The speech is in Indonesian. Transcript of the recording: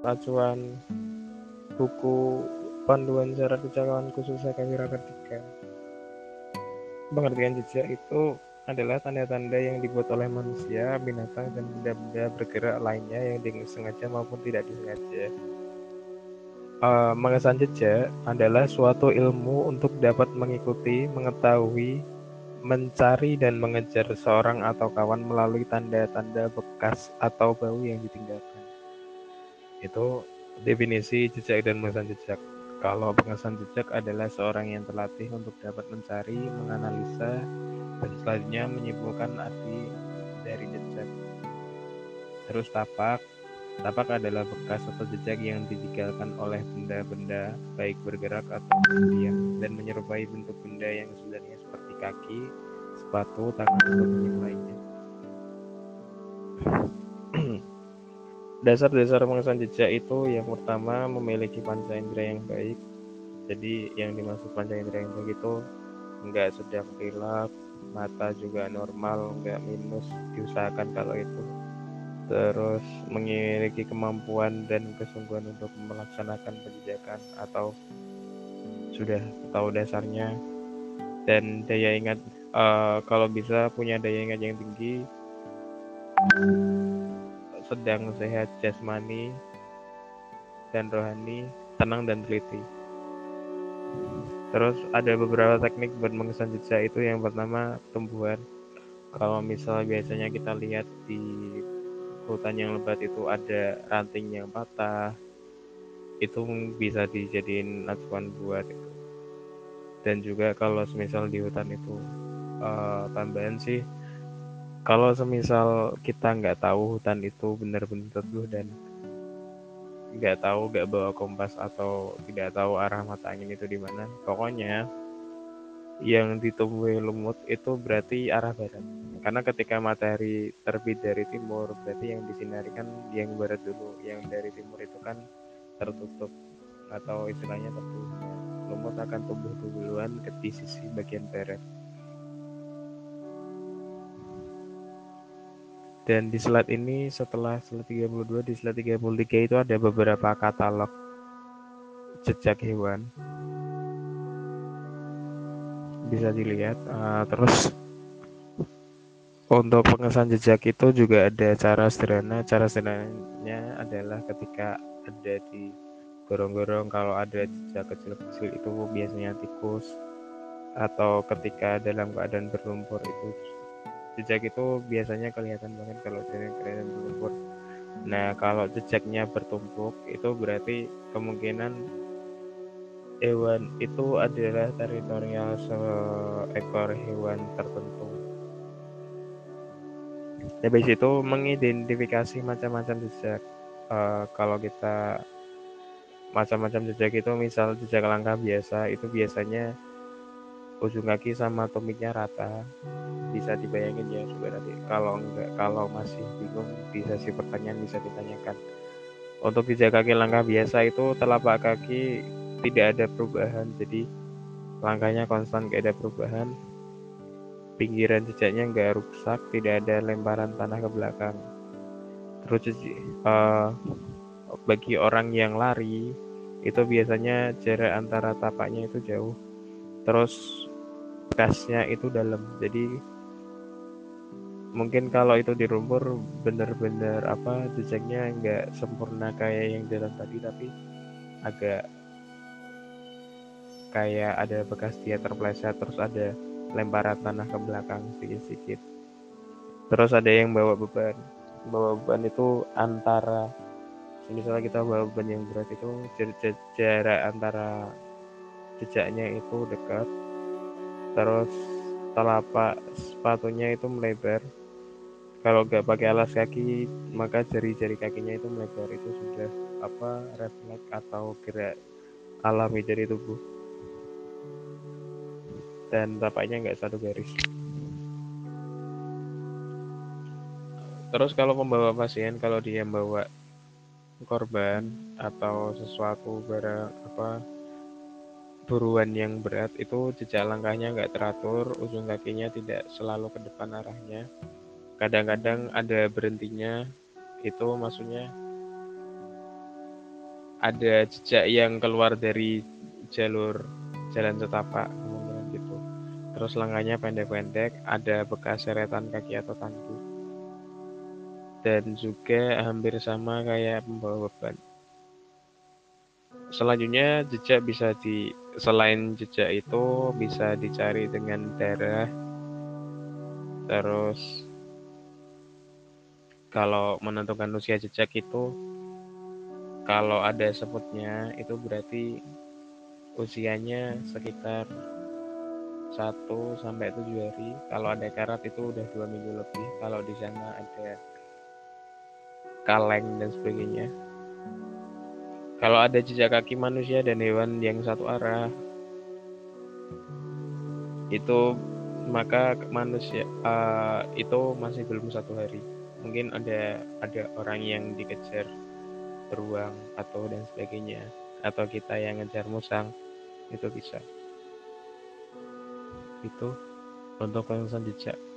acuan buku panduan cara kecelakaan khusus Kawira Kartika. Pengertian jejak itu adalah tanda-tanda yang dibuat oleh manusia, binatang, dan benda-benda bergerak lainnya yang disengaja maupun tidak disengaja. Uh, mengesan jejak adalah suatu ilmu untuk dapat mengikuti, mengetahui, mencari, dan mengejar seorang atau kawan melalui tanda-tanda bekas atau bau yang ditinggalkan. Itu definisi jejak dan mengesan jejak. Kalau pengesan jejak adalah seorang yang terlatih untuk dapat mencari, menganalisa, dan selanjutnya menyimpulkan arti dari jejak. Terus tapak, tapak adalah bekas atau jejak yang ditinggalkan oleh benda-benda, baik bergerak atau diam, dan menyerupai bentuk benda yang sebenarnya seperti kaki, sepatu, tangan, atau lainnya. Dasar-dasar pengesan jejak itu yang pertama memiliki panca indera yang baik. Jadi yang dimaksud panca indera yang baik itu enggak sedang gelap, mata juga normal, enggak minus, diusahakan kalau itu. Terus memiliki kemampuan dan kesungguhan untuk melaksanakan penjejakan atau sudah tahu dasarnya dan daya ingat uh, kalau bisa punya daya ingat yang tinggi sedang sehat jasmani dan rohani, tenang dan teliti. Terus ada beberapa teknik buat mengesan jejak itu yang pertama tumbuhan. Kalau misal biasanya kita lihat di hutan yang lebat itu ada ranting yang patah, itu bisa dijadiin acuan buat itu. Dan juga kalau misal di hutan itu uh, tambahan sih kalau semisal kita nggak tahu hutan itu benar-benar teduh dan nggak tahu nggak bawa kompas atau tidak tahu arah mata angin itu di mana pokoknya yang ditumbuhi lumut itu berarti arah barat. Karena ketika matahari terbit dari timur berarti yang disinari kan yang barat dulu yang dari timur itu kan tertutup atau istilahnya tertutup lumut akan tumbuh duluan ke di sisi bagian barat Dan di slide ini setelah slide 32 di slide 33 itu ada beberapa katalog jejak hewan. Bisa dilihat. Uh, terus untuk pengesan jejak itu juga ada cara sederhana. Cara sederhananya adalah ketika ada di gorong-gorong kalau ada jejak kecil-kecil itu biasanya tikus atau ketika dalam keadaan berlumpur itu jejak itu biasanya kelihatan banget kalau dari kelihatan berlumpur nah kalau jejaknya bertumpuk itu berarti kemungkinan hewan itu adalah teritorial seekor hewan tertentu. Habis itu mengidentifikasi macam-macam jejak. Uh, kalau kita macam-macam jejak itu misal jejak langkah biasa itu biasanya ujung kaki sama tumitnya rata. Bisa dibayangin ya juga nanti kalau enggak kalau masih bingung di sesi pertanyaan bisa ditanyakan. Untuk jejak kaki langkah biasa itu telapak kaki tidak ada perubahan. Jadi langkahnya konstan gak ada perubahan. Pinggiran jejaknya enggak rusak tidak ada lemparan tanah ke belakang. Terus uh, bagi orang yang lari itu biasanya jarak antara tapaknya itu jauh. Terus kasnya itu dalam. Jadi mungkin kalau itu di rumpur bener-bener apa jejaknya nggak sempurna kayak yang dalam tadi tapi agak kayak ada bekas dia terpleset terus ada lemparan tanah ke belakang sedikit-sedikit. Terus ada yang bawa beban. Bawa beban itu antara misalnya kita bawa beban yang berat itu jarak antara jejaknya itu dekat terus telapak sepatunya itu melebar. Kalau nggak pakai alas kaki maka jari-jari kakinya itu melebar. Itu sudah apa refleks atau gerak alami dari tubuh. Dan tapaknya nggak satu garis. Terus kalau membawa pasien kalau dia membawa korban atau sesuatu barang apa buruan yang berat itu jejak langkahnya nggak teratur, ujung kakinya tidak selalu ke depan arahnya. Kadang-kadang ada berhentinya, itu maksudnya ada jejak yang keluar dari jalur jalan setapak kemungkinan gitu. Terus langkahnya pendek-pendek ada bekas seretan kaki atau tangguh dan juga hampir sama kayak pembawa beban selanjutnya jejak bisa di selain jejak itu bisa dicari dengan darah. Terus kalau menentukan usia jejak itu kalau ada sebutnya itu berarti usianya sekitar 1 sampai 7 hari. Kalau ada karat itu udah dua minggu lebih. Kalau di sana ada kaleng dan sebagainya kalau ada jejak kaki manusia dan hewan yang satu arah, itu maka manusia uh, itu masih belum satu hari. Mungkin ada ada orang yang dikejar beruang atau dan sebagainya, atau kita yang ngejar musang itu bisa. Itu untuk pengentasan jejak.